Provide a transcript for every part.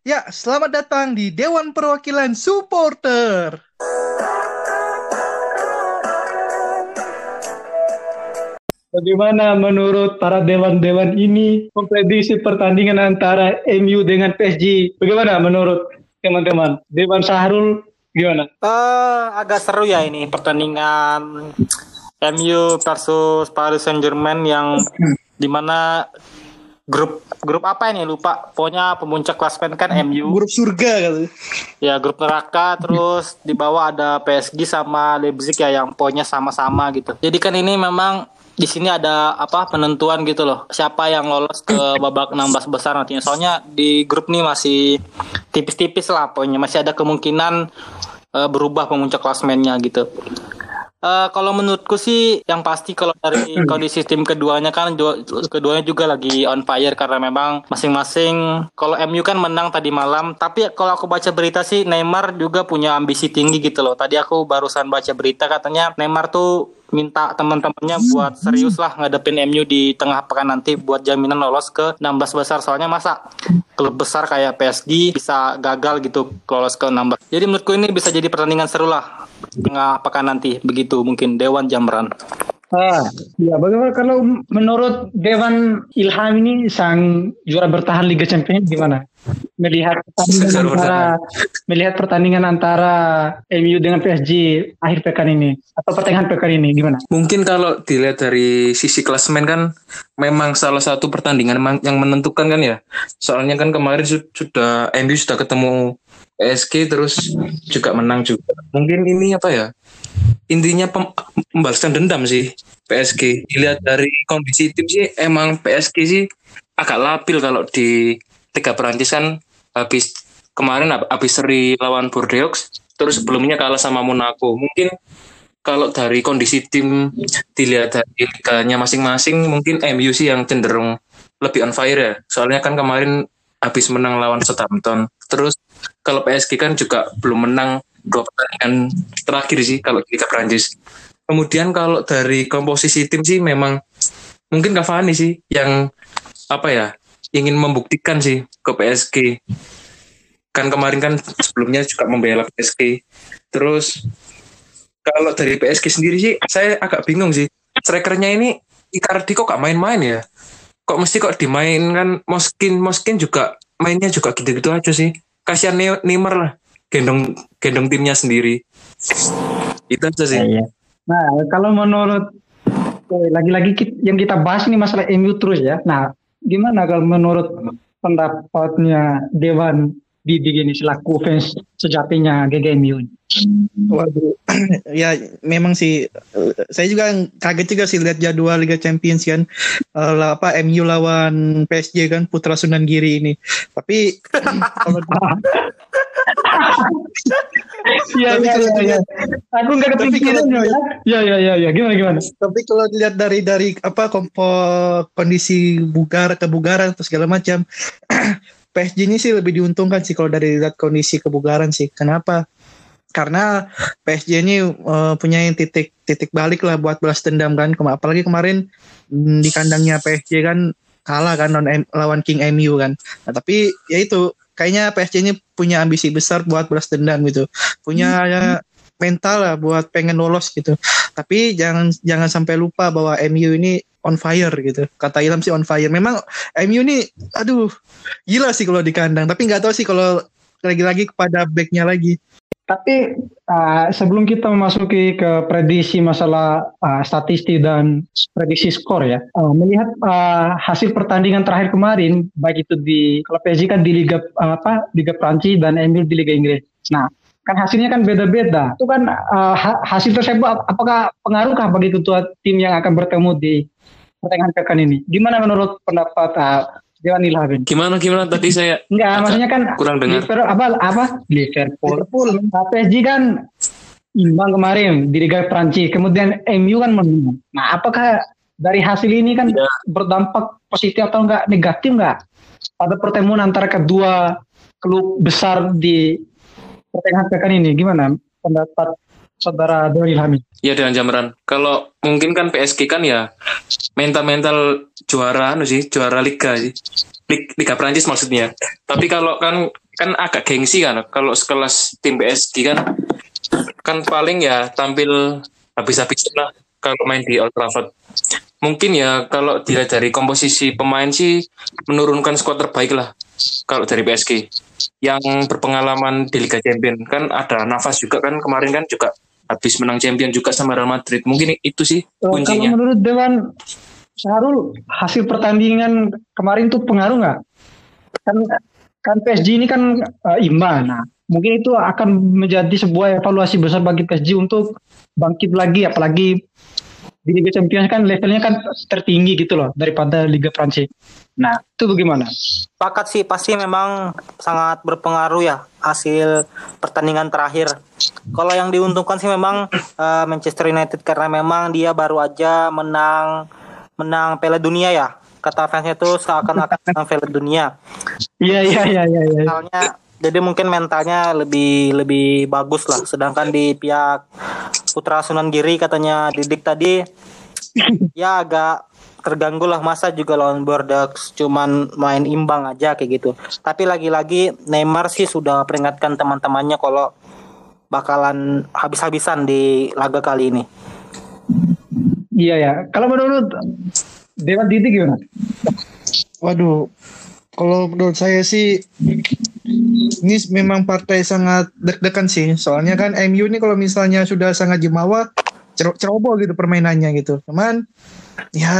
Ya, selamat datang di Dewan Perwakilan Supporter. Bagaimana menurut para dewan-dewan ini memprediksi pertandingan antara MU dengan PSG? Bagaimana menurut teman-teman? Dewan Sahrul gimana? Uh, agak seru ya ini pertandingan MU versus Paris Saint Germain yang di mana grup grup apa ini? Lupa. Pokoknya pemuncak klasmen kan MU grup surga kali. Ya grup neraka terus di bawah ada PSG sama Leipzig ya yang poinnya sama-sama gitu. Jadi kan ini memang di sini ada apa penentuan gitu loh siapa yang lolos ke babak 16 besar nantinya. Soalnya di grup ini masih tipis-tipis lah poinnya masih ada kemungkinan uh, berubah pemuncak klasmennya gitu Uh, kalau menurutku sih yang pasti kalau dari kondisi tim keduanya kan keduanya juga lagi on fire karena memang masing-masing kalau MU kan menang tadi malam tapi kalau aku baca berita sih Neymar juga punya ambisi tinggi gitu loh. Tadi aku barusan baca berita katanya Neymar tuh minta teman-temannya buat serius lah ngadepin MU di tengah pekan nanti buat jaminan lolos ke 16 besar soalnya masa klub besar kayak PSG bisa gagal gitu lolos ke 16. Jadi menurutku ini bisa jadi pertandingan seru lah tengah pekan nanti begitu mungkin Dewan Jamran. Ah, ya bagaimana kalau menurut Dewan Ilham ini sang juara bertahan Liga Champions gimana? Melihat pertandingan antara melihat pertandingan antara MU dengan PSG akhir pekan ini atau pertengahan pekan ini gimana? Mungkin kalau dilihat dari sisi klasmen kan memang salah satu pertandingan yang menentukan kan ya. Soalnya kan kemarin sudah MU sudah ketemu PSG terus juga menang juga. Mungkin ini apa ya? Intinya pembahasan dendam sih PSG. Dilihat dari kondisi tim sih emang PSG sih agak labil kalau di tiga Perancis kan habis kemarin habis seri lawan Bordeaux terus sebelumnya kalah sama Monaco. Mungkin kalau dari kondisi tim dilihat dari liganya masing-masing mungkin MU sih yang cenderung lebih on fire ya. Soalnya kan kemarin habis menang lawan Southampton. Terus kalau PSG kan juga belum menang dua pertandingan terakhir sih kalau kita Prancis. Kemudian kalau dari komposisi tim sih memang mungkin Cavani sih yang apa ya ingin membuktikan sih ke PSG. Kan kemarin kan sebelumnya juga membela PSG. Terus kalau dari PSG sendiri sih saya agak bingung sih. Strikernya ini Icardi kok gak main-main ya? Kok mesti kok dimainkan Moskin Moskin juga mainnya juga gitu-gitu aja sih. Kasihan Neymar lah gendong gendong timnya sendiri. Itu aja sih. Iya. nah kalau menurut eh, lagi-lagi yang kita bahas ini masalah MU terus ya. Nah gimana kalau menurut pendapatnya Dewan Didi ini selaku fans sejatinya GGMU Waduh, ya memang sih saya juga kaget juga sih lihat jadwal Liga Champions kan uh, apa MU lawan PSG kan Putra Sunan Giri ini. Tapi Iya iya iya. Aku nggak kepikiran ya. Iya iya iya ya. gimana gimana. Tapi kalau dilihat dari dari apa kompo, kondisi bugar kebugaran atau segala macam PSG ini sih lebih diuntungkan sih kalau dari lihat kondisi kebugaran sih. Kenapa? karena PSG ini uh, punya titik titik balik lah buat balas dendam kan apalagi kemarin mm, di kandangnya PSG kan kalah kan lawan King MU kan nah, tapi ya itu kayaknya PSG ini punya ambisi besar buat balas dendam gitu punya hmm. ya, mental lah buat pengen lolos gitu tapi jangan jangan sampai lupa bahwa MU ini on fire gitu. Kata Ilham sih on fire. Memang MU ini aduh gila sih kalau di kandang. Tapi nggak tahu sih kalau lagi-lagi kepada backnya lagi. Tapi uh, sebelum kita memasuki ke prediksi masalah uh, statistik dan prediksi skor ya, uh, melihat uh, hasil pertandingan terakhir kemarin, baik itu di kalau PSG kan di Liga uh, apa Liga Prancis dan MU di Liga Inggris. Nah, kan hasilnya kan beda-beda. Itu kan uh, hasil tersebut apakah pengaruhkah bagi ketua tim yang akan bertemu di pertengahan pekan ini? Gimana menurut pendapat uh, Dewan Ilhamin. Gimana gimana tadi saya Enggak, maksudnya kan kurang dengar. Liverpool apa apa Liverpool. Liverpool. PSG kan imbang kemarin di Liga Prancis. Kemudian MU kan menang. Nah, apakah dari hasil ini kan ya. berdampak positif atau enggak negatif enggak pada pertemuan antara kedua klub besar di pertengahan pekan ini? Gimana pendapat saudara Dewi Ilhami? Ya dengan Jamran. Kalau mungkin kan PSG kan ya mental-mental juara anu sih, juara liga sih. Liga Prancis maksudnya. Tapi kalau kan kan agak gengsi kan kalau sekelas tim PSG kan kan paling ya tampil habis-habisan lah kalau main di Old Trafford. Mungkin ya kalau dilihat dari komposisi pemain sih menurunkan skuad terbaik lah kalau dari PSG yang berpengalaman di Liga Champions kan ada nafas juga kan kemarin kan juga habis menang champion juga sama Real Madrid mungkin itu sih kalau kuncinya menurut Dewan Syahrul hasil pertandingan kemarin tuh pengaruh nggak? Kan kan PSG ini kan eh, imbang. Nah, mungkin itu akan menjadi sebuah evaluasi besar bagi PSG untuk bangkit lagi apalagi di Liga Champions kan levelnya kan tertinggi gitu loh daripada Liga Prancis. Nah, itu bagaimana? Sepakat sih pasti memang sangat berpengaruh ya hasil pertandingan terakhir. Kalau yang diuntungkan sih memang eh, Manchester United karena memang dia baru aja menang menang Piala Dunia ya. Kata fansnya itu seakan-akan menang Piala Dunia. Iya iya iya iya. iya. Jadi mungkin mentalnya lebih lebih bagus lah. Sedangkan di pihak Putra Sunan Giri katanya Didik tadi ya agak terganggu lah masa juga lawan Bordeaux cuman main imbang aja kayak gitu. Tapi lagi-lagi Neymar sih sudah peringatkan teman-temannya kalau bakalan habis-habisan di laga kali ini. Iya ya. Kalau menurut Dewan Didi gimana? Waduh, kalau menurut saya sih ini memang partai sangat deg-degan sih. Soalnya kan MU ini kalau misalnya sudah sangat jemawa, cero- ceroboh gitu permainannya gitu. Cuman ya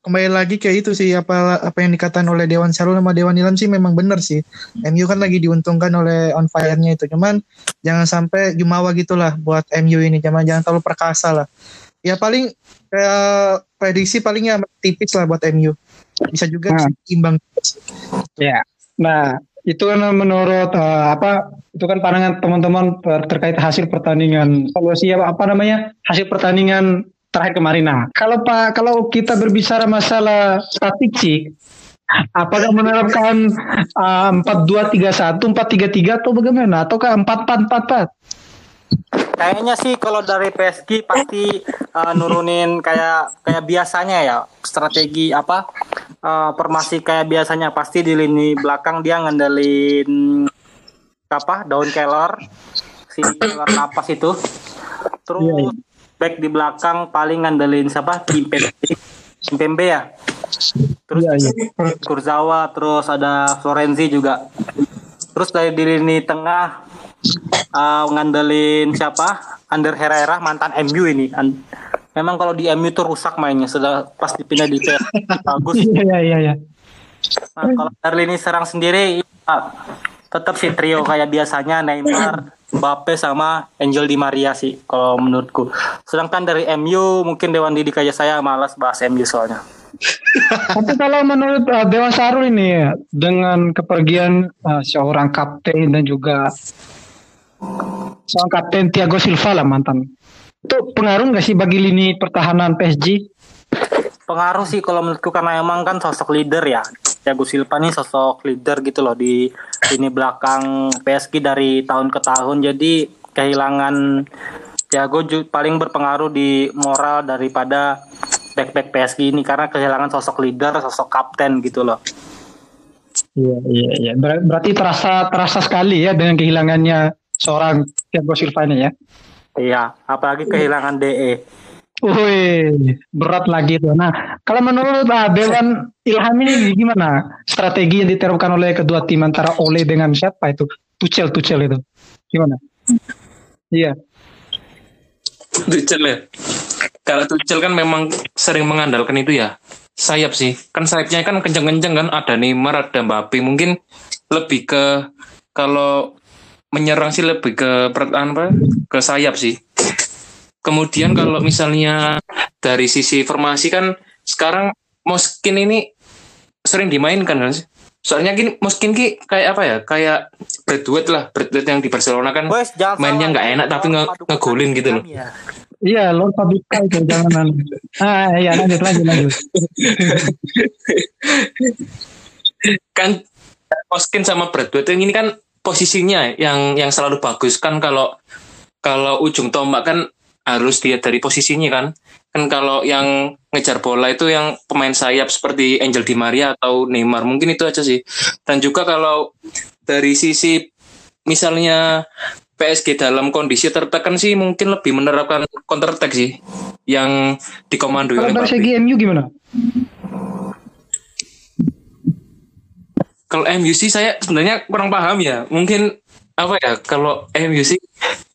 kembali lagi kayak itu sih apa apa yang dikatakan oleh Dewan Sarul sama Dewan Ilham sih memang benar sih. MU kan lagi diuntungkan oleh on fire-nya itu. Cuman jangan sampai jumawa gitulah buat MU ini. Jangan jangan terlalu perkasa lah. Ya paling kayak prediksi palingnya tipis lah buat MU. Bisa juga Nah. imbang. Ya. Nah, itu kan menurut eh, apa? Itu kan pandangan teman-teman ter- terkait hasil pertandingan. Evaluasi apa, apa namanya? Hasil pertandingan terakhir kemarin. Nah, kalau Pak kalau kita berbicara masalah statistik Apakah menerapkan empat dua tiga satu empat tiga tiga atau bagaimana? Ataukah empat empat empat empat? Kayaknya sih kalau dari PSG pasti uh, nurunin kayak kayak biasanya ya. Strategi apa uh, formasi kayak biasanya. Pasti di lini belakang dia ngandelin apa daun kelor. Si kelor napas itu. Terus Iya, iya. back di belakang paling ngandelin siapa? Kimpembe Kimpembe ya? Terus Iya, iya. Kurzawa terus ada Florenzi juga. Terus dari di lini tengah uh, ngandelin siapa? Ander Herrera mantan MU ini. An- memang kalau di MU tuh rusak mainnya sudah pas dipindah di PSG bagus. Iya iya iya. nah, kalau dari lini serang sendiri ya, tetap sih trio kayak biasanya Neymar Mbappe sama Angel Di Maria sih kalau menurutku. Sedangkan dari MU mungkin Dewan Didik aja saya malas bahas MU soalnya. Tapi kalau menurut uh, Dewan Sarul ini ya, dengan kepergian uh, seorang kapten dan juga seorang kapten Thiago Silva lah mantan. Itu pengaruh nggak sih bagi lini pertahanan PSG? pengaruh sih kalau menurutku karena emang kan sosok leader ya Thiago Silva nih sosok leader gitu loh di ini belakang PSG dari tahun ke tahun jadi kehilangan Thiago paling berpengaruh di moral daripada back-back PSG ini karena kehilangan sosok leader sosok kapten gitu loh Iya iya iya. Ber- berarti terasa terasa sekali ya dengan kehilangannya seorang Thiago Silva ini ya. iya apalagi kehilangan. DE Wih, berat lagi tuh. Nah, kalau menurut uh, Dewan Ilham ini gimana strategi yang diterapkan oleh kedua tim antara Ole dengan siapa itu? Tuchel, Tuchel itu. Gimana? Iya. Tuchel ya. Kalau Tuchel kan memang sering mengandalkan itu ya sayap sih. Kan sayapnya kan kenceng-kenceng kan. Ada Neymar, ada Mbappe. Mungkin lebih ke kalau menyerang sih lebih ke pertahanan apa? Ke sayap sih. Kemudian kalau misalnya dari sisi formasi kan sekarang Moskin ini sering dimainkan kan sih. Soalnya gini Moskin ki kayak apa ya? Kayak Bradwood lah, Bradwood yang di Barcelona kan Wes, mainnya nggak enak tapi nge- ngegolin gitu loh. ya. Iya, Lord Fabrika itu jangan Ah, iya lanjut lanjut lanjut. kan Moskin sama Bradwood yang ini kan posisinya yang yang selalu bagus kan kalau kalau ujung tombak kan harus dia dari posisinya kan kan kalau yang ngejar bola itu yang pemain sayap seperti Angel Di Maria atau Neymar mungkin itu aja sih dan juga kalau dari sisi misalnya PSG dalam kondisi tertekan sih mungkin lebih menerapkan counter attack sih yang dikomandoi Kalau oleh dari Mbappe. segi MU gimana? Kalau MU sih saya sebenarnya kurang paham ya. Mungkin apa ya kalau MU sih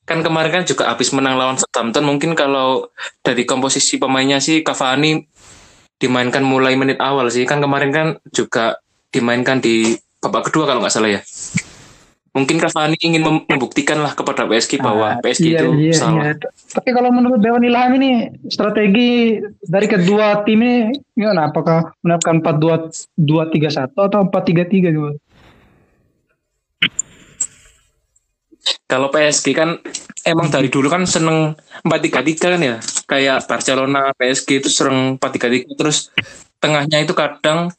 kan kemarin kan juga habis menang lawan Southampton. Mungkin kalau dari komposisi pemainnya sih Cavani dimainkan mulai menit awal sih. Kan kemarin kan juga dimainkan di babak kedua kalau nggak salah ya. Mungkin Cavani ingin mem- membuktikan lah kepada PSG bahwa PSG Iya, itu iya, salah. iya. Tapi kalau menurut Dewan Ilham ini strategi dari kedua tim ini gimana? Apakah menerapkan 4-2-2-3-1 atau 4-3-3 gitu? Kalau PSG kan emang dari dulu kan seneng 4-3-3 kan ya. Kayak Barcelona, PSG itu sering 4-3-3 terus tengahnya itu kadang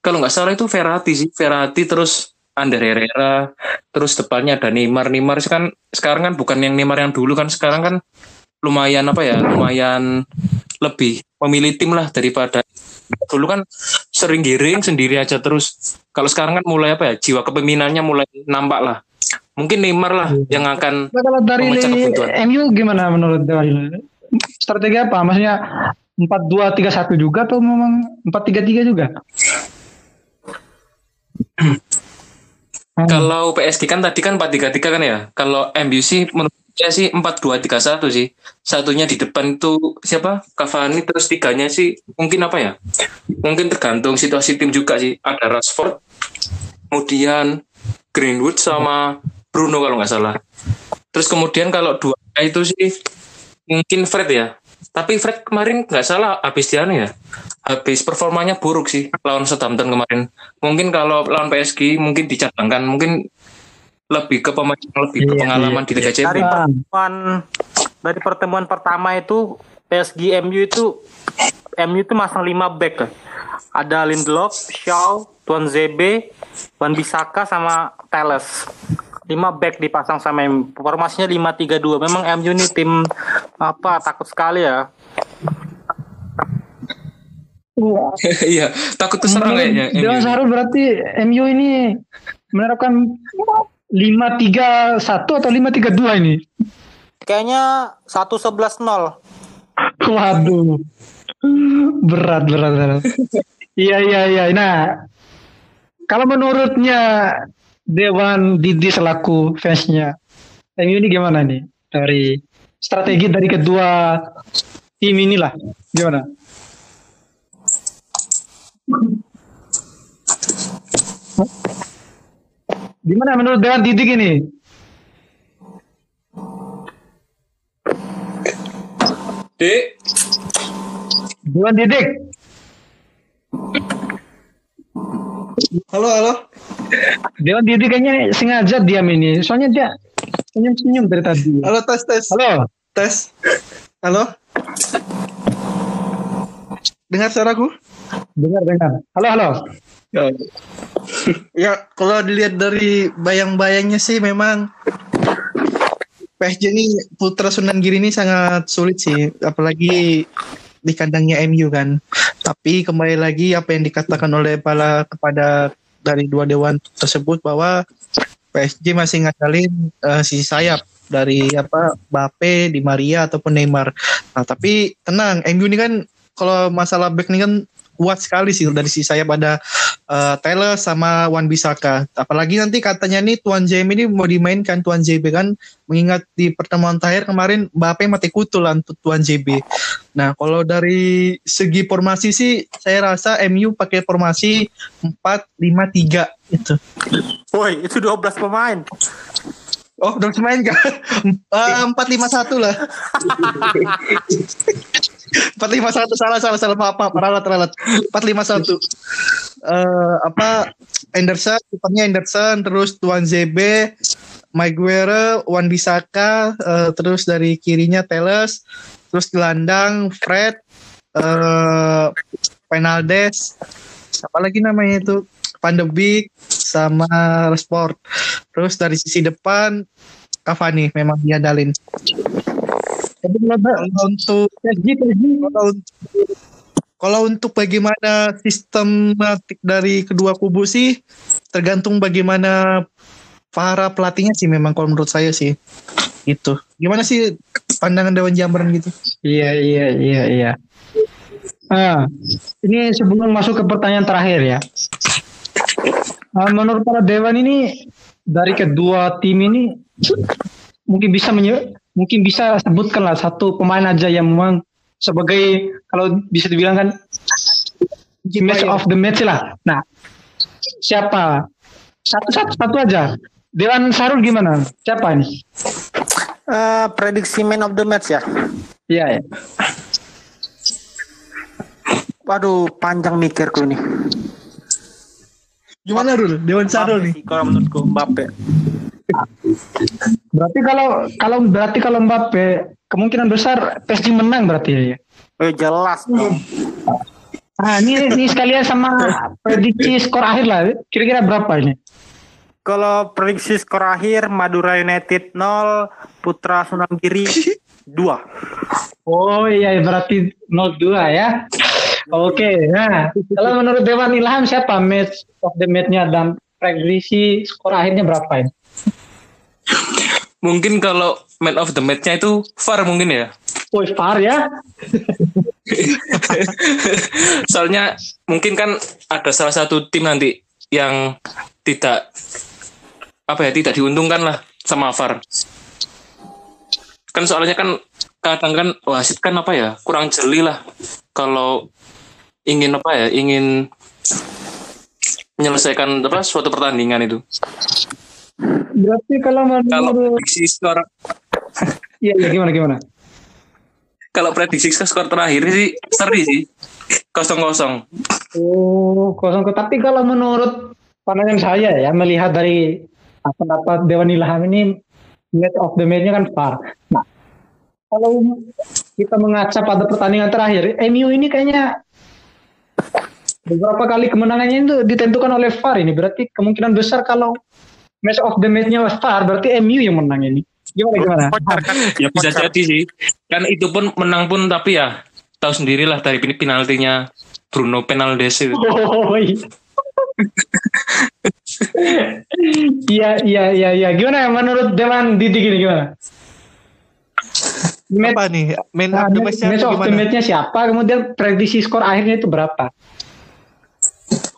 kalau nggak salah itu Verratti sih, Verratti terus Ander Herrera, terus depannya ada Neymar. Neymar kan sekarang kan bukan yang Neymar yang dulu kan sekarang kan lumayan apa ya, lumayan lebih memilih tim lah daripada dulu kan sering giring sendiri aja terus kalau sekarang kan mulai apa ya jiwa kepemimpinannya mulai nampak lah mungkin Neymar lah yang akan Nah, kalau dari. MU gimana menurut Ilham? Strategi apa? Maksudnya 4-2-3-1 juga atau memang 4-3-3 juga? Hmm. Kalau PSG kan tadi kan 4-3-3 kan ya. Kalau sih menurut saya sih 4-2-3-1 sih. Satunya di depan itu siapa? Cavani terus tiganya sih mungkin apa ya? Mungkin tergantung situasi tim juga sih. Ada Rashford, kemudian Greenwood sama Bruno kalau nggak salah. Terus kemudian kalau dua itu sih mungkin Fred ya. Tapi Fred kemarin nggak salah habis dia anu ya. Habis performanya buruk sih lawan Southampton kemarin. Mungkin kalau lawan PSG mungkin dicadangkan mungkin lebih ke pemain yang lebih Iya, berpengalaman di Liga Dari Champions. Ah. pertemuan dari pertemuan pertama itu PSG MU itu MU itu masang 5 back kan. Ada Lindelof, Shaw, Tuan Zebe, Wan Bisaka sama Teles. 5 back dipasang sama MU. Formasinya 5-3-2. Memang MU ini tim apa takut sekali ya. Iya, takut keserang kayaknya. Dewan MU. Sarul berarti MU ini menerapkan 5-3-1 atau 5-3-2 ini? Kayaknya 1-11-0. Waduh. Berat, berat, berat. Iya, iya, iya. Nah, kalau menurutnya Dewan Didi selaku fansnya, MU ini gimana nih? Dari strategi dari kedua tim inilah. Gimana? Gimana menurut Dewan Didik ini? Dek, Dewan Didik, Halo, halo. Dewan Didik kayaknya sengaja diam ini. Soalnya dia senyum-senyum dari tadi. Halo, tes, tes. Halo. Tes. Halo. Dengar suaraku? Dengar, dengar. Halo, halo. Ya, kalau dilihat dari bayang-bayangnya sih memang PSG ini Putra Sunan Giri ini sangat sulit sih, apalagi di kandangnya MU kan. Tapi kembali lagi apa yang dikatakan oleh para kepada dari dua dewan tersebut bahwa PSG masih ngandalin eh, sisi sayap dari apa Bape, Di Maria ataupun Neymar. Nah, tapi tenang, MU ini kan kalau masalah back ini kan kuat sekali sih dari sisi sayap ada eh, Taylor sama Wan Bisaka. Apalagi nanti katanya nih Tuan JM ini mau dimainkan Tuan JB kan mengingat di pertemuan terakhir kemarin Mbappe mati kutul untuk Tuan JB. Nah, kalau dari segi formasi sih saya rasa MU pakai formasi 4-5-3 itu. Woi, itu 12 pemain. Oh, udah main kan? Empat lima satu lah. Empat lima satu salah salah salah maaf maaf ralat ralat. Empat lima satu. Eh apa Anderson, kipernya Anderson, terus Tuan ZB, Maguire, Wan Bisaka, eh, terus dari kirinya Teles, terus gelandang Fred, eh Penaldes, siapa lagi namanya itu? Beek sama Rashford. Terus dari sisi depan Cavani memang diandalin. Tapi kalau untuk kalau untuk Kalau untuk bagaimana sistematik dari kedua kubu sih tergantung bagaimana para pelatihnya sih memang kalau menurut saya sih itu. Gimana sih pandangan Dewan Jamran gitu? Iya iya iya iya. Ah, ini sebelum masuk ke pertanyaan terakhir ya. Ah, menurut para dewan ini dari kedua tim ini mungkin bisa menye mungkin bisa sebutkan lah satu pemain aja yang memang sebagai kalau bisa dibilang kan match of the match lah. Nah, siapa? Satu satu satu aja. Dewan Sarul gimana? Siapa ini? Eh, prediksi man of the match ya. Iya ya. Waduh, panjang mikirku nih. Gimana Rul? Dewan Sarul nih. Kalau menurutku Mbappe. Berarti kalau kalau berarti kalau Mbappe kemungkinan besar PSG menang berarti ya. Eh, jelas dong. Ah, ini ini sekalian sama prediksi skor akhir lah. Kira-kira berapa ini? Kalau prediksi skor akhir Madura United 0, Putra Sunam Giri 2. Oh iya berarti 0-2 ya. Oke, nah kalau menurut Dewan Ilham siapa match of the match-nya dan prediksi skor akhirnya berapa ini? Mungkin kalau man of the match-nya itu VAR mungkin ya. Woi, far ya. Soalnya mungkin kan ada salah satu tim nanti yang tidak apa ya tidak diuntungkan lah sama VAR. Kan soalnya kan kadang kan wasit kan apa ya kurang jeli lah kalau ingin apa ya ingin menyelesaikan apa suatu pertandingan itu. Berarti kalau Kalau menurut prediksi skor iya iya gimana gimana? kalau prediksi skor terakhir sih seri sih kosong kosong. Oh, kosong tapi kalau menurut pandangan saya ya melihat dari pendapat Dewan Ilham ini match of the match-nya kan VAR. Nah, kalau kita mengaca pada pertandingan terakhir, MU ini kayaknya beberapa kali kemenangannya itu ditentukan oleh VAR ini. Berarti kemungkinan besar kalau match of the match-nya VAR, berarti MU yang menang ini. Gimana gimana? Voucher kan? Ya bisa jadi sih. Kan itu pun menang pun tapi ya tahu sendirilah dari penaltinya Bruno Penaldes itu. Oh, iya. Iya iya iya iya. Gimana menurut Dewan Didi gini gimana? Match, Apa nih? Man nah, of the match, match-nya match of the gimana? match-nya siapa? Kemudian prediksi skor akhirnya itu berapa?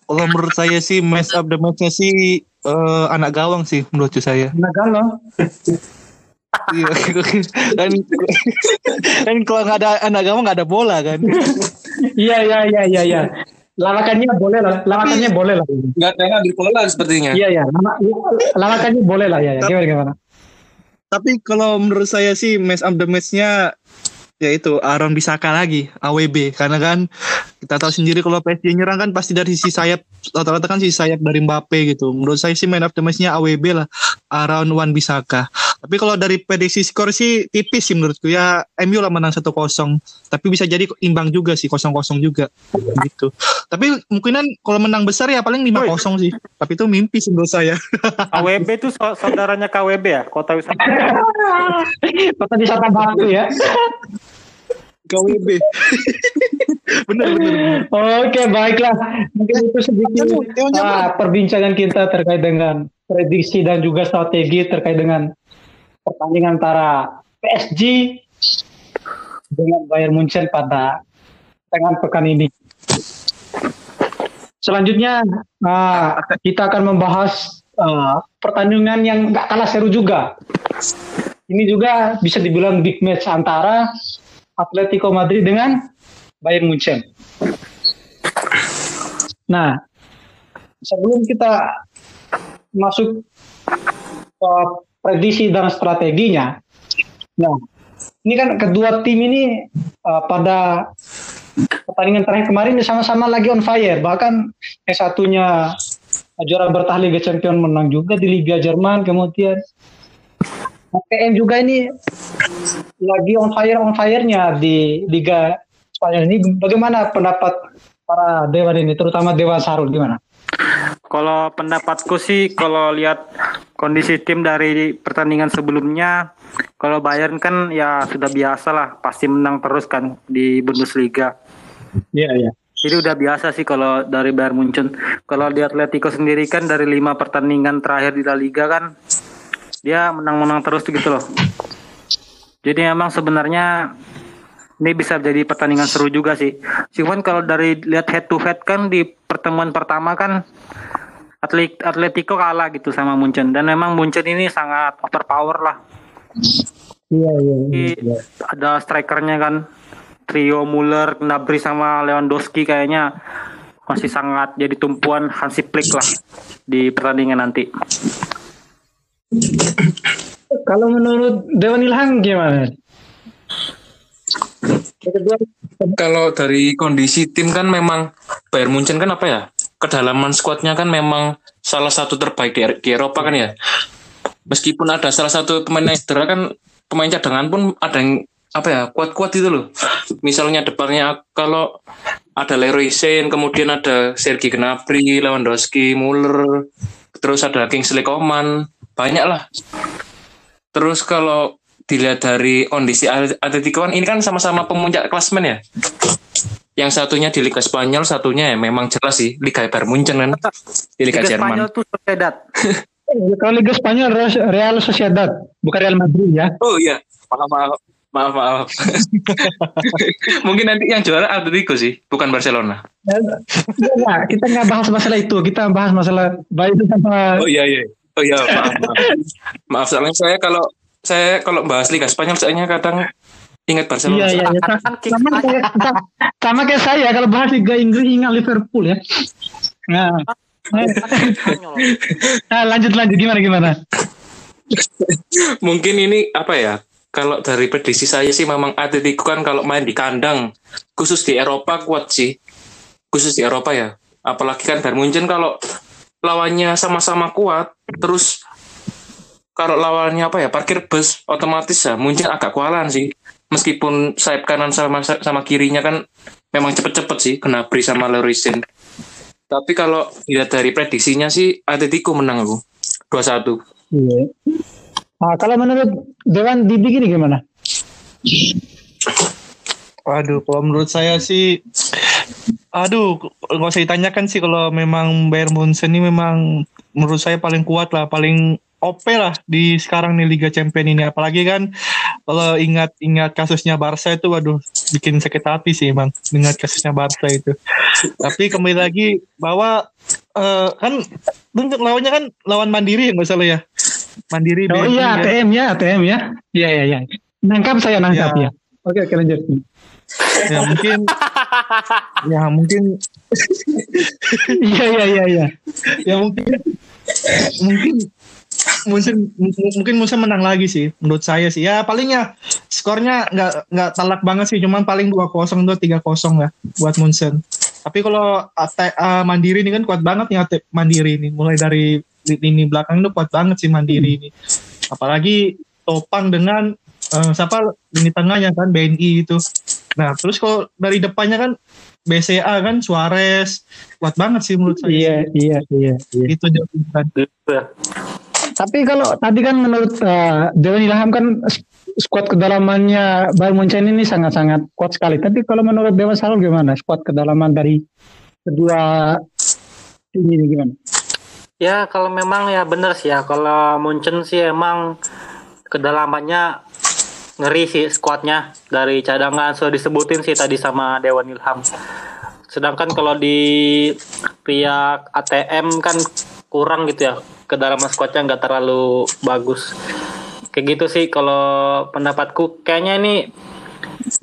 Kalau menurut saya sih match of the match-nya sih eh, anak gawang sih menurut saya. Nah kalau Iya. kan kan kalau nggak ada anak gawang nggak ada bola kan. iya iya iya iya iya. Lawakannya boleh lah, lawakannya boleh lah. Nggak ada bola sepertinya. Iya iya, lawa- lawakannya boleh lah ya. ya. Gimana gimana? Tapi kalau menurut saya sih match of the match-nya ya itu Aaron Bisaka lagi AWB karena kan kita tahu sendiri kalau PSG nyerang kan pasti dari sisi sayap rata-rata kan sisi sayap dari Mbappe gitu. Menurut saya sih man of the match-nya AWB lah Aaron Wan Bisaka. Tapi kalau dari prediksi skor sih tipis sih menurutku ya MU lah menang 1-0. Tapi bisa jadi imbang juga sih 0-0 juga gitu. Tapi mungkinan kalau menang besar ya paling 5-0 sih. Tapi itu mimpi sih menurut saya. KWB itu sau- saudaranya KWB ya, Kota Wisata. Kota wisata Batu ya. KWB. bener. bener. Oke baiklah. Mungkin itu sedikit ah, perbincangan kita terkait dengan prediksi dan juga strategi terkait dengan pertandingan antara PSG dengan Bayern Munchen pada tengah pekan ini. Selanjutnya ah, kita akan membahas ah, pertandingan yang nggak kalah seru juga. Ini juga bisa dibilang big match antara Atletico Madrid dengan Bayern Munchen. Nah, sebelum kita masuk ke prediksi dan strateginya, nah ini kan kedua tim ini uh, pada pertandingan terakhir kemarin sama-sama lagi on fire. Bahkan yang satunya juara bertahan Liga Champions menang juga di Liga Jerman, kemudian HTM juga ini lagi on fire on fire-nya di Liga Spanyol ini. Bagaimana pendapat para dewan ini, terutama Dewan Sarul gimana? Kalau pendapatku sih, kalau lihat kondisi tim dari pertandingan sebelumnya, kalau Bayern kan ya sudah biasa lah, pasti menang terus kan di Bundesliga. Iya iya. Jadi udah biasa sih kalau dari Bayern Munchen. Kalau di Atletico sendiri kan dari lima pertandingan terakhir di La Liga kan dia menang-menang terus gitu loh. Jadi memang sebenarnya ini bisa jadi pertandingan seru juga sih. Cuman kalau dari lihat head to head kan di pertemuan pertama kan Atlet Atletico kalah gitu sama Munchen dan memang Munchen ini sangat overpower lah. Iya iya. iya. Ada strikernya kan trio Muller, Gnabry sama Lewandowski kayaknya masih sangat jadi tumpuan Hansi Flick lah di pertandingan nanti. Kalau menurut Dewan Ilham gimana? Kalau dari kondisi tim kan memang Bayern Munchen kan apa ya? Kedalaman skuadnya kan memang salah satu terbaik di, di Eropa kan ya. Meskipun ada salah satu pemain yang cedera kan pemain cadangan pun ada yang apa ya kuat-kuat itu loh. Misalnya depannya kalau ada Leroy Sané, kemudian ada Sergi Gnabry, Lewandowski, Muller, terus ada Kingsley Coman, banyak lah. Terus kalau dilihat dari kondisi Atletico kan ini kan sama-sama pemuncak klasmen ya. Yang satunya di Liga Spanyol, satunya ya memang jelas sih Liga Bayern Munchen kan di Liga, Liga Jerman. Spanyol tuh Sociedad. Kalau Liga Spanyol Real Sociedad, bukan Real Madrid ya. Oh iya, maaf maaf maaf maaf. Mungkin nanti yang juara Atletico sih, bukan Barcelona. Nah, kita nggak bahas masalah itu, kita bahas masalah baik itu sama. Oh iya iya. Oh iya maaf maaf. maaf soalnya saya kalau saya kalau bahas Liga Spanyol soalnya kadang ingat Barcelona. Iya iya. iya. Kan Sama kayak sama kayak saya kalau bahas Liga Inggris ingat Liverpool ya. Nah, Spanyol. nah lanjut lanjut gimana gimana? Mungkin ini apa ya? Kalau dari prediksi saya sih memang Atletico kan kalau main di kandang, khusus di Eropa kuat sih. Khusus di Eropa ya. Apalagi kan Bayern Munchen kalau lawannya sama-sama kuat, terus kalau lawannya apa ya parkir bus otomatis ya Munchen agak kewalahan sih. Meskipun sayap kanan sama sama kirinya kan memang cepet-cepet sih kena Bri sama Sané. Tapi kalau dilihat dari prediksinya sih Atletico menang aku 2-1. Iya. Nah, kalau menurut Dewan Didi gini gimana? Waduh, kalau menurut saya sih, aduh, nggak usah ditanyakan sih kalau memang Bayern Munchen ini memang menurut saya paling kuat lah, paling OP lah di sekarang nih Liga Champion ini. Apalagi kan kalau ingat-ingat kasusnya Barca itu, waduh, bikin sakit hati sih emang ingat kasusnya Barca itu. Tapi kembali lagi bahwa eh, kan untuk lawannya kan lawan Mandiri nggak salah ya. Mandiri Oh iya ya. ATM ya ATM ya. Iya iya iya. Nangkap saya nangkap Ya. ya. Oke oke lanjut. ya mungkin ya mungkin. Iya iya iya iya. ya mungkin. Mungkin. Mungkin mungkin Musa menang lagi sih menurut saya sih. Ya paling ya skornya nggak nggak telak banget sih cuman paling 2-0 atau 3-0 lah buat Munchen tapi kalau uh, Mandiri ini kan kuat banget nih Mandiri ini. Mulai dari lini belakang itu kuat banget sih Mandiri ini. Apalagi topang dengan eh, siapa lini tengahnya kan BNI itu nah terus kalau dari depannya kan BCA kan Suarez kuat banget sih menurut saya Iya iya iya. iya. itu dia kan Tapi kalau tadi kan menurut uh, Dewan Ilham kan skuad kedalamannya Bayern Munchen ini sangat-sangat kuat sekali. Tapi kalau menurut Dewan Sarul gimana? Skuad kedalaman dari kedua tim ini gimana? Ya kalau memang ya bener sih ya kalau Munchen sih emang kedalamannya ngeri sih skuadnya dari cadangan sudah disebutin sih tadi sama Dewan Ilham. Sedangkan kalau di pihak ATM kan kurang gitu ya kedalaman skuadnya nggak terlalu bagus. Kayak gitu sih kalau pendapatku kayaknya ini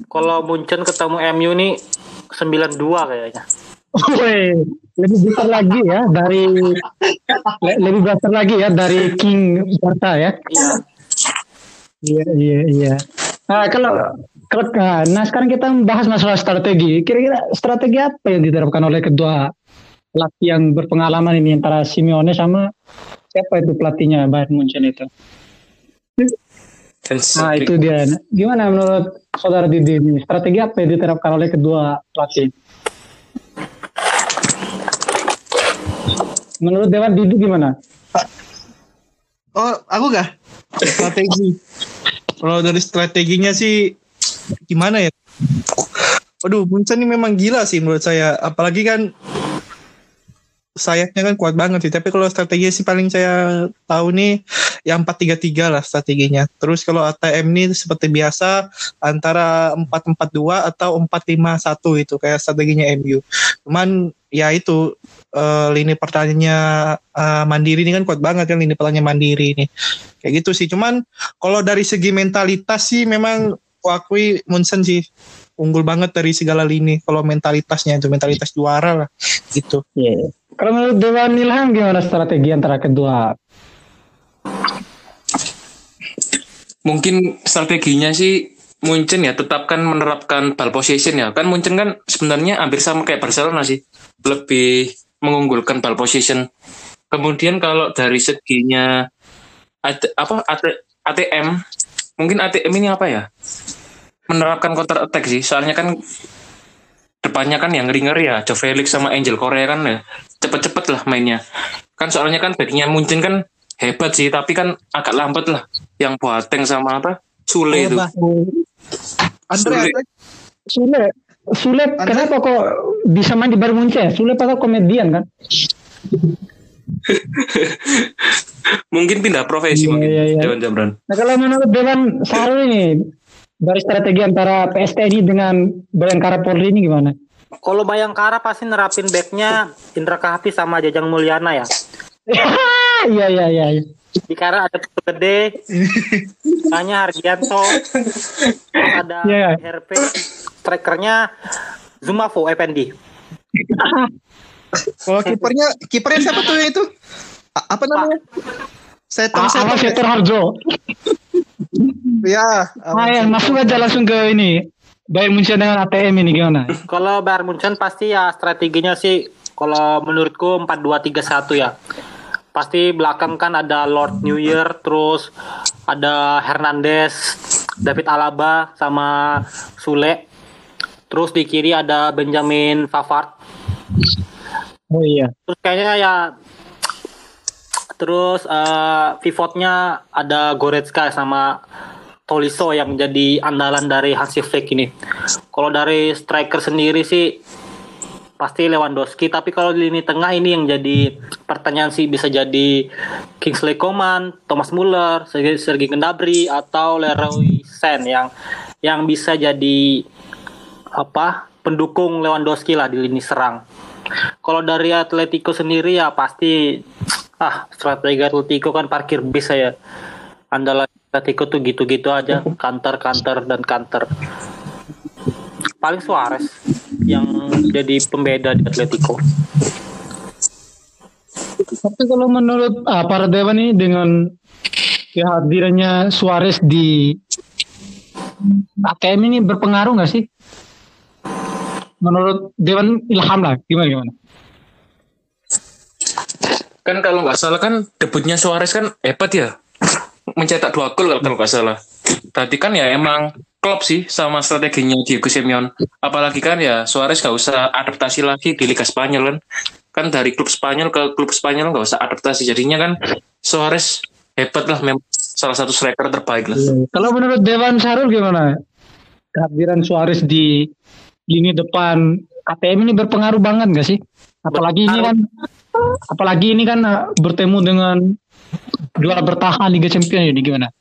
kalau Munchen ketemu MU nih 92 kayaknya. Woi, lebih besar lagi ya dari le- lebih besar lagi ya dari King Barca ya. Iya. Iya iya iya. Nah kalau kalau nah sekarang kita membahas masalah strategi. Kira-kira strategi apa yang diterapkan oleh kedua pelatih yang berpengalaman ini antara Simeone sama siapa itu pelatihnya Bayern Munchen itu? Nah itu dia. Gimana menurut saudara Didi ini? Strategi apa yang diterapkan oleh kedua pelatih? Menurut Dewan Didi gimana? Oh, aku gak? Strategi. Kalau dari strateginya sih gimana ya? Waduh, Munchen ini memang gila sih menurut saya. Apalagi kan sayapnya kan kuat banget sih. Tapi kalau strategi sih paling saya tahu nih yang 4-3-3 lah strateginya. Terus kalau ATM ini seperti biasa antara 4-4-2 atau 4-5-1 itu kayak strateginya MU. Cuman ya itu uh, lini pertahanannya uh, Mandiri ini kan kuat banget kan lini pertahanannya Mandiri ini. Kayak gitu sih. Cuman kalau dari segi mentalitas sih memang aku akui Munchen sih unggul banget dari segala lini kalau mentalitasnya itu mentalitas juara lah gitu. Iya. Yeah. Kalau menurut Dewan Ilham gimana strategi antara kedua? Mungkin strateginya sih Munchen ya tetapkan menerapkan ball possession ya. Kan Munchen kan sebenarnya hampir sama kayak Barcelona sih. Lebih mengunggulkan ball possession. Kemudian kalau dari seginya AT, apa AT, ATM mungkin ATM ini apa ya? menerapkan counter attack sih. Soalnya kan depannya kan yang ngeri-ngeri ya. Joe Felix sama Angel Korea kan ya. Cepet-cepet lah mainnya. Kan soalnya kan backnya Munchen kan hebat sih. Tapi kan agak lambat lah. Yang Boateng sama apa? Sule itu. Andre, Sule. Sule, kenapa kok bisa main di Bayern Munchen? Sule padahal komedian kan? mungkin pindah profesi Iya, mungkin iya, iya. Dewan Jamran. Nah kalau menurut Dewan Sarul ini dari strategi antara PSTNI dengan Bayangkara Polri ini gimana? Kalau Bayangkara pasti nerapin backnya Indra Kahfi sama Jajang Mulyana ya. Iya iya iya. Iya. Di Kara ada Gede, hanya Hargianto, ada Iya. RP, strikernya Zumafo Effendi. kalau kipernya kipernya siapa tuh itu? A- apa namanya? Saya tahu Ah, saya Awas tahu. Setor Harjo. Ya, Ah, ya, masuk aja langsung ke ini. Bayern Munchen dengan ATM ini gimana? Kalau Bayern Munchen pasti ya strateginya sih kalau menurutku 4-2-3-1 ya. Pasti belakang kan ada Lord New Year, terus ada Hernandez, David Alaba sama Sule. Terus di kiri ada Benjamin Pavard. Oh iya. Terus kayaknya ya terus eh pivotnya ada Goretzka sama Tolisso yang jadi andalan dari Hansi Flick ini. Kalau dari striker sendiri sih pasti Lewandowski, tapi kalau di lini tengah ini yang jadi pertanyaan sih bisa jadi Kingsley Coman, Thomas Muller, Sergei Gnabry atau Leroy Sen yang yang bisa jadi apa pendukung Lewandowski lah di lini serang. Kalau dari Atletico sendiri ya pasti ah strategi Atletico kan parkir bis saya. Andalan Atletico tuh gitu-gitu aja, counter counter dan counter. Paling Suarez yang jadi pembeda di Atletico. Tapi kalau menurut ah, para dewan ini dengan kehadirannya Suarez di ATM ini berpengaruh nggak sih? Menurut Dewan Ilham lah, gimana gimana? Kan kalau nggak salah kan debutnya Suarez kan hebat ya. Mencetak dua gol kalau nggak salah. Tadi kan ya emang klop sih sama strateginya Diego Simeone. Apalagi kan ya Suarez nggak usah adaptasi lagi di Liga Spanyol kan. Kan dari klub Spanyol ke klub Spanyol nggak usah adaptasi. Jadinya kan Suarez hebat lah memang salah satu striker terbaik lah. Kalau menurut Dewan Sarul gimana? Kehadiran Suarez di lini depan ATM ini berpengaruh banget nggak sih? Apalagi ini kan, apalagi ini kan ah, bertemu dengan juara bertahan Liga Champions ini gimana?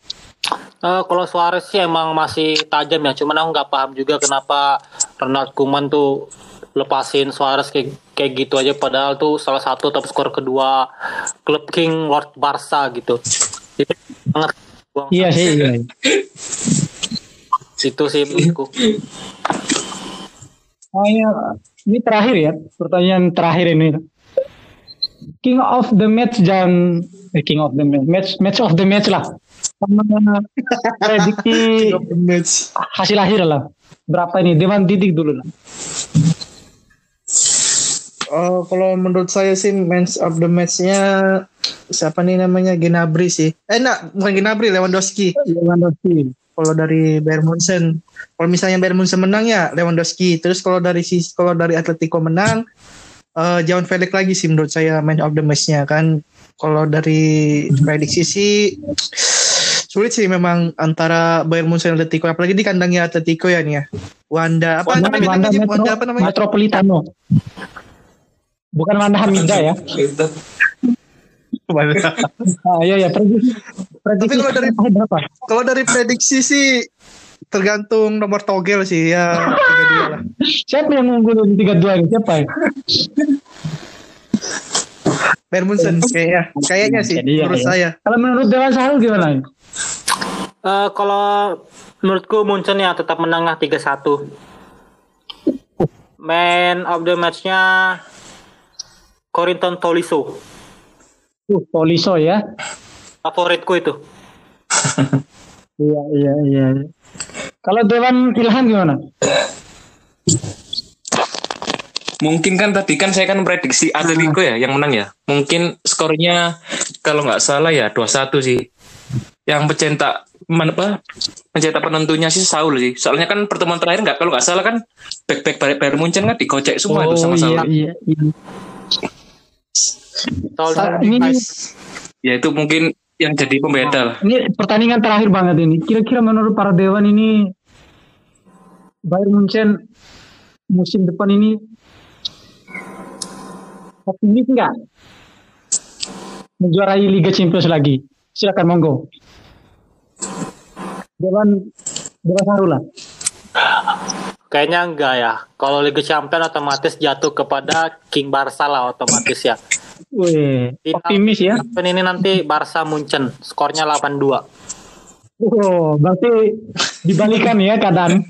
Eh, kalau Suarez sih emang masih tajam ya, cuman aku nggak paham juga kenapa Ronald Koeman tuh lepasin Suarez kayak kayak gitu aja padahal tuh salah satu top skor kedua klub King Lord Barca gitu. Itu sangat buang Iya sih. Iya. itu sih menurutku. Oh iya, ini terakhir ya, pertanyaan terakhir ini. King of the match dan eh, King of the match, match, match of the match lah. Sama prediksi match. hasil akhir lah. Berapa ini? Dewan titik dulu lah. Oh, kalau menurut saya sih match of the match-nya siapa nih namanya Gnabry sih. Eh enggak, bukan Gnabry, Lewandowski. Lewandowski. Kalau dari Bayern Munchen, kalau misalnya Bayern Munchen menang ya Lewandowski. Terus kalau dari si kalau dari Atletico menang eh João Felix lagi sih menurut saya man of the match-nya kan. Kalau dari prediksi sih sulit sih memang antara Bayern Munchen dan Atletico apalagi di kandangnya Atletico ya nih ya. Wanda apa Wanda, namanya Wanda? Metro, Wanda apa namanya? Metropolitano. Bukan Wanda Hamida ya. Wanda. Ah, iya, iya. Prediksi, prediksi kalau dari- berapa? Kalau dari prediksi sih tergantung nomor togel sih ya tiga dua lah. Siapa yang unggul di 32 ini? Siapa ya? Bayern Munchen kayaknya kayaknya sih Jadi, iya, menurut iya. saya. Kalau menurut Dewan Sahrul gimana? Eh, kalau menurutku Munchen ya tetap menengah 3-1. Man of the match-nya Corinton Tolisso. Uh, Poliso ya. Favoritku itu. Iya, iya, iya. iya. Kalau Dewan Ilham gimana? Mungkin kan tadi kan saya kan prediksi Atletico ya yang menang ya. Mungkin skornya kalau nggak salah ya 2-1 sih. Yang pencetak mana apa? Pencetak penentunya sih Saul sih. Soalnya kan pertemuan terakhir nggak kalau nggak salah kan back back Bayern Munchen kan dikocek semua itu sama iya, Saul. iya, iya. Tol- Sa- ini, Ya itu mungkin yang jadi pembeda lah. ini pertandingan terakhir banget ini. Kira-kira menurut para Dewan ini Bayern Munchen musim depan ini optimis nggak menjuarai Liga Champions lagi? Silakan monggo. Dewan Sahrul lah. Kayaknya enggak ya. Kalau Liga Champion otomatis jatuh kepada King Barca lah otomatis ya. Wih, optimis ya. Ini nanti Barca Munchen. Skornya 8-2. Oh, berarti dibalikan ya keadaan.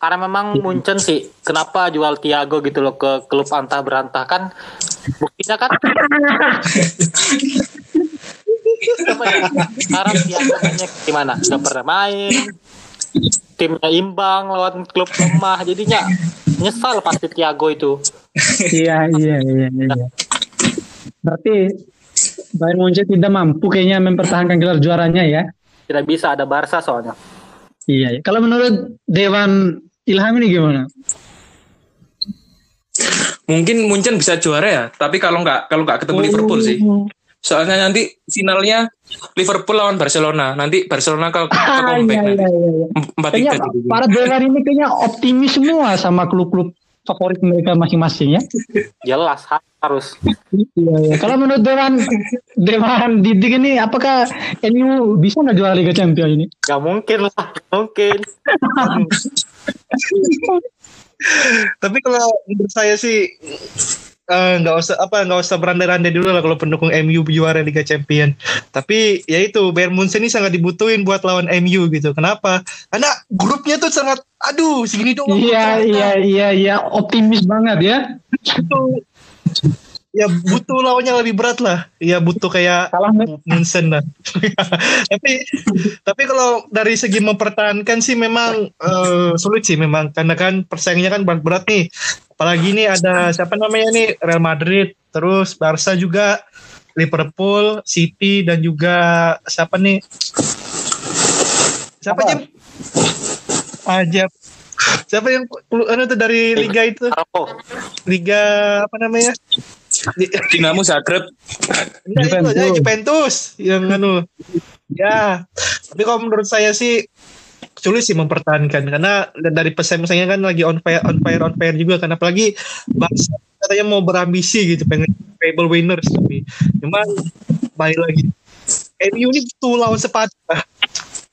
Karena memang Munchen sih, kenapa jual Thiago gitu loh ke klub antah berantah kan? Buktinya kan? Sekarang mainnya gimana? Gak pernah main. Timnya imbang lawan klub lemah. Jadinya nyesal pasti Thiago itu. Iya, iya, iya, iya. Berarti Bayern Munchen tidak mampu kayaknya mempertahankan gelar juaranya ya. Tidak bisa ada Barca soalnya. Iya, iya. Kalau menurut Dewan Ilham ini gimana? Mungkin Munchen bisa juara ya, tapi kalau nggak kalau nggak ketemu Liverpool sih. Soalnya nanti finalnya Liverpool lawan Barcelona. Nanti Barcelona ke Ah, comeback iya, iya, iya. Empat Kayaknya tiga. para Dewan ini kayaknya optimis semua sama klub-klub favorit mereka masing-masing ya. Jelas harus. Iya, iya. Kalau menurut Dewan Dewan Didik ini apakah MU bisa nggak juara Liga Champions ini? Gak mungkin lah, mungkin. Tapi kalau menurut saya sih eh, nggak usah apa nggak usah berandai-andai dulu lah kalau pendukung MU juara Liga Champion. Tapi ya itu Bayern Munchen ini sangat dibutuhin buat lawan MU gitu. Kenapa? Karena grupnya tuh sangat aduh segini doang. Iya, iya, iya, iya. Optimis banget ya. Ya butuh lawannya lebih berat lah. Ya butuh kayak Munchen lah. tapi tapi kalau dari segi mempertahankan sih memang eh, sulit sih memang karena kan persaingannya kan berat-berat nih. Apalagi nih ada siapa namanya nih Real Madrid, terus Barca juga, Liverpool, City dan juga siapa nih? Siapa Apa? Jim? Aja. Siapa yang anu tuh dari liga itu? Liga apa namanya? Di- Dinamo Zagreb. Enggak, itu Juventus. Juventus yang anu. Ya, tapi kalau menurut saya sih sulit sih mempertahankan karena dari pesaing-pesaingnya kan lagi on fire on fire on fire juga kan apalagi Barca katanya mau berambisi gitu pengen treble winners tapi cuman baik lagi MU ini tuh lawan sepatu lah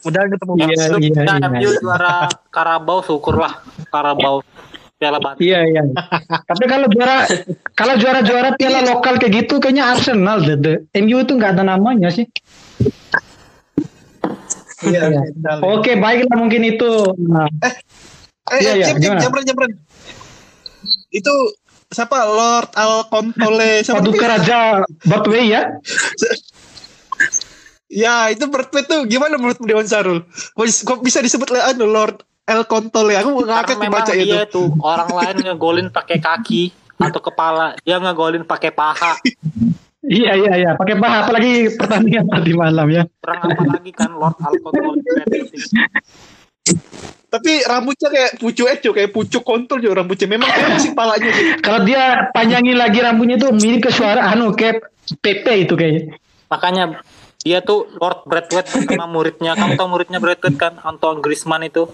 udah ketemu Iya, Barca iya, Nah, iya. MU juara Karabau syukurlah Karabau Piala Bantu. Iya iya. Tapi kalau juara kalau juara-juara piala lokal kayak gitu kayaknya Arsenal deh. deh. MU itu nggak ada namanya sih. iya, Iya. Oke baiklah mungkin itu. Nah, Eh, Iya, eh, iya, Jim, gimana? Jambren, Jambren. Itu siapa Lord Alcontole siapa Paduka? Raja Batway ya. Ya itu bertweet tuh gimana menurut Dewan Sarul? Kok, bisa disebut anu Lord El Contole? Aku Karena ngakak memang baca itu. dia tuh orang lain ngegolin pakai kaki atau kepala, dia ngegolin pakai paha. Iya iya iya. Pakai paha apalagi pertandingan tadi malam ya. Kurang apa lagi kan Lord Alcontol Tapi rambutnya kayak pucuk eco, kayak pucuk kontol juga rambutnya. Memang kayak musik palanya sih. Kalau dia panjangin lagi rambutnya tuh mirip ke suara anu kayak Pepe itu kayaknya. Makanya dia tuh Lord Bradway sama muridnya. Kamu tahu muridnya Bradway kan? Antoine Griezmann itu.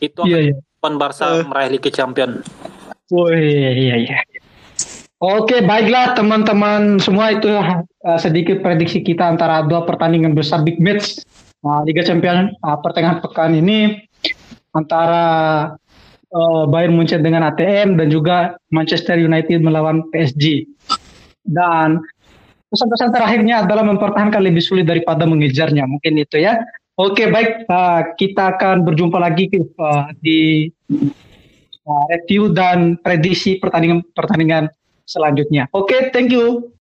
Itu Iya, akan Barca Eh. meraih Liga Champion. Oh iya iya iya. Oke baiklah teman-teman semua itu uh, sedikit prediksi kita antara dua pertandingan besar big match uh, Liga Champions uh, pertengahan pekan ini antara uh, Bayern Munchen dengan ATM dan juga Manchester United melawan PSG. Dan pesan-pesan terakhirnya adalah mempertahankan lebih sulit daripada mengejarnya. Mungkin itu ya. Oke baik uh, kita akan berjumpa lagi uh, di uh, review dan prediksi pertandingan pertandingan selanjutnya. Oke, thank you.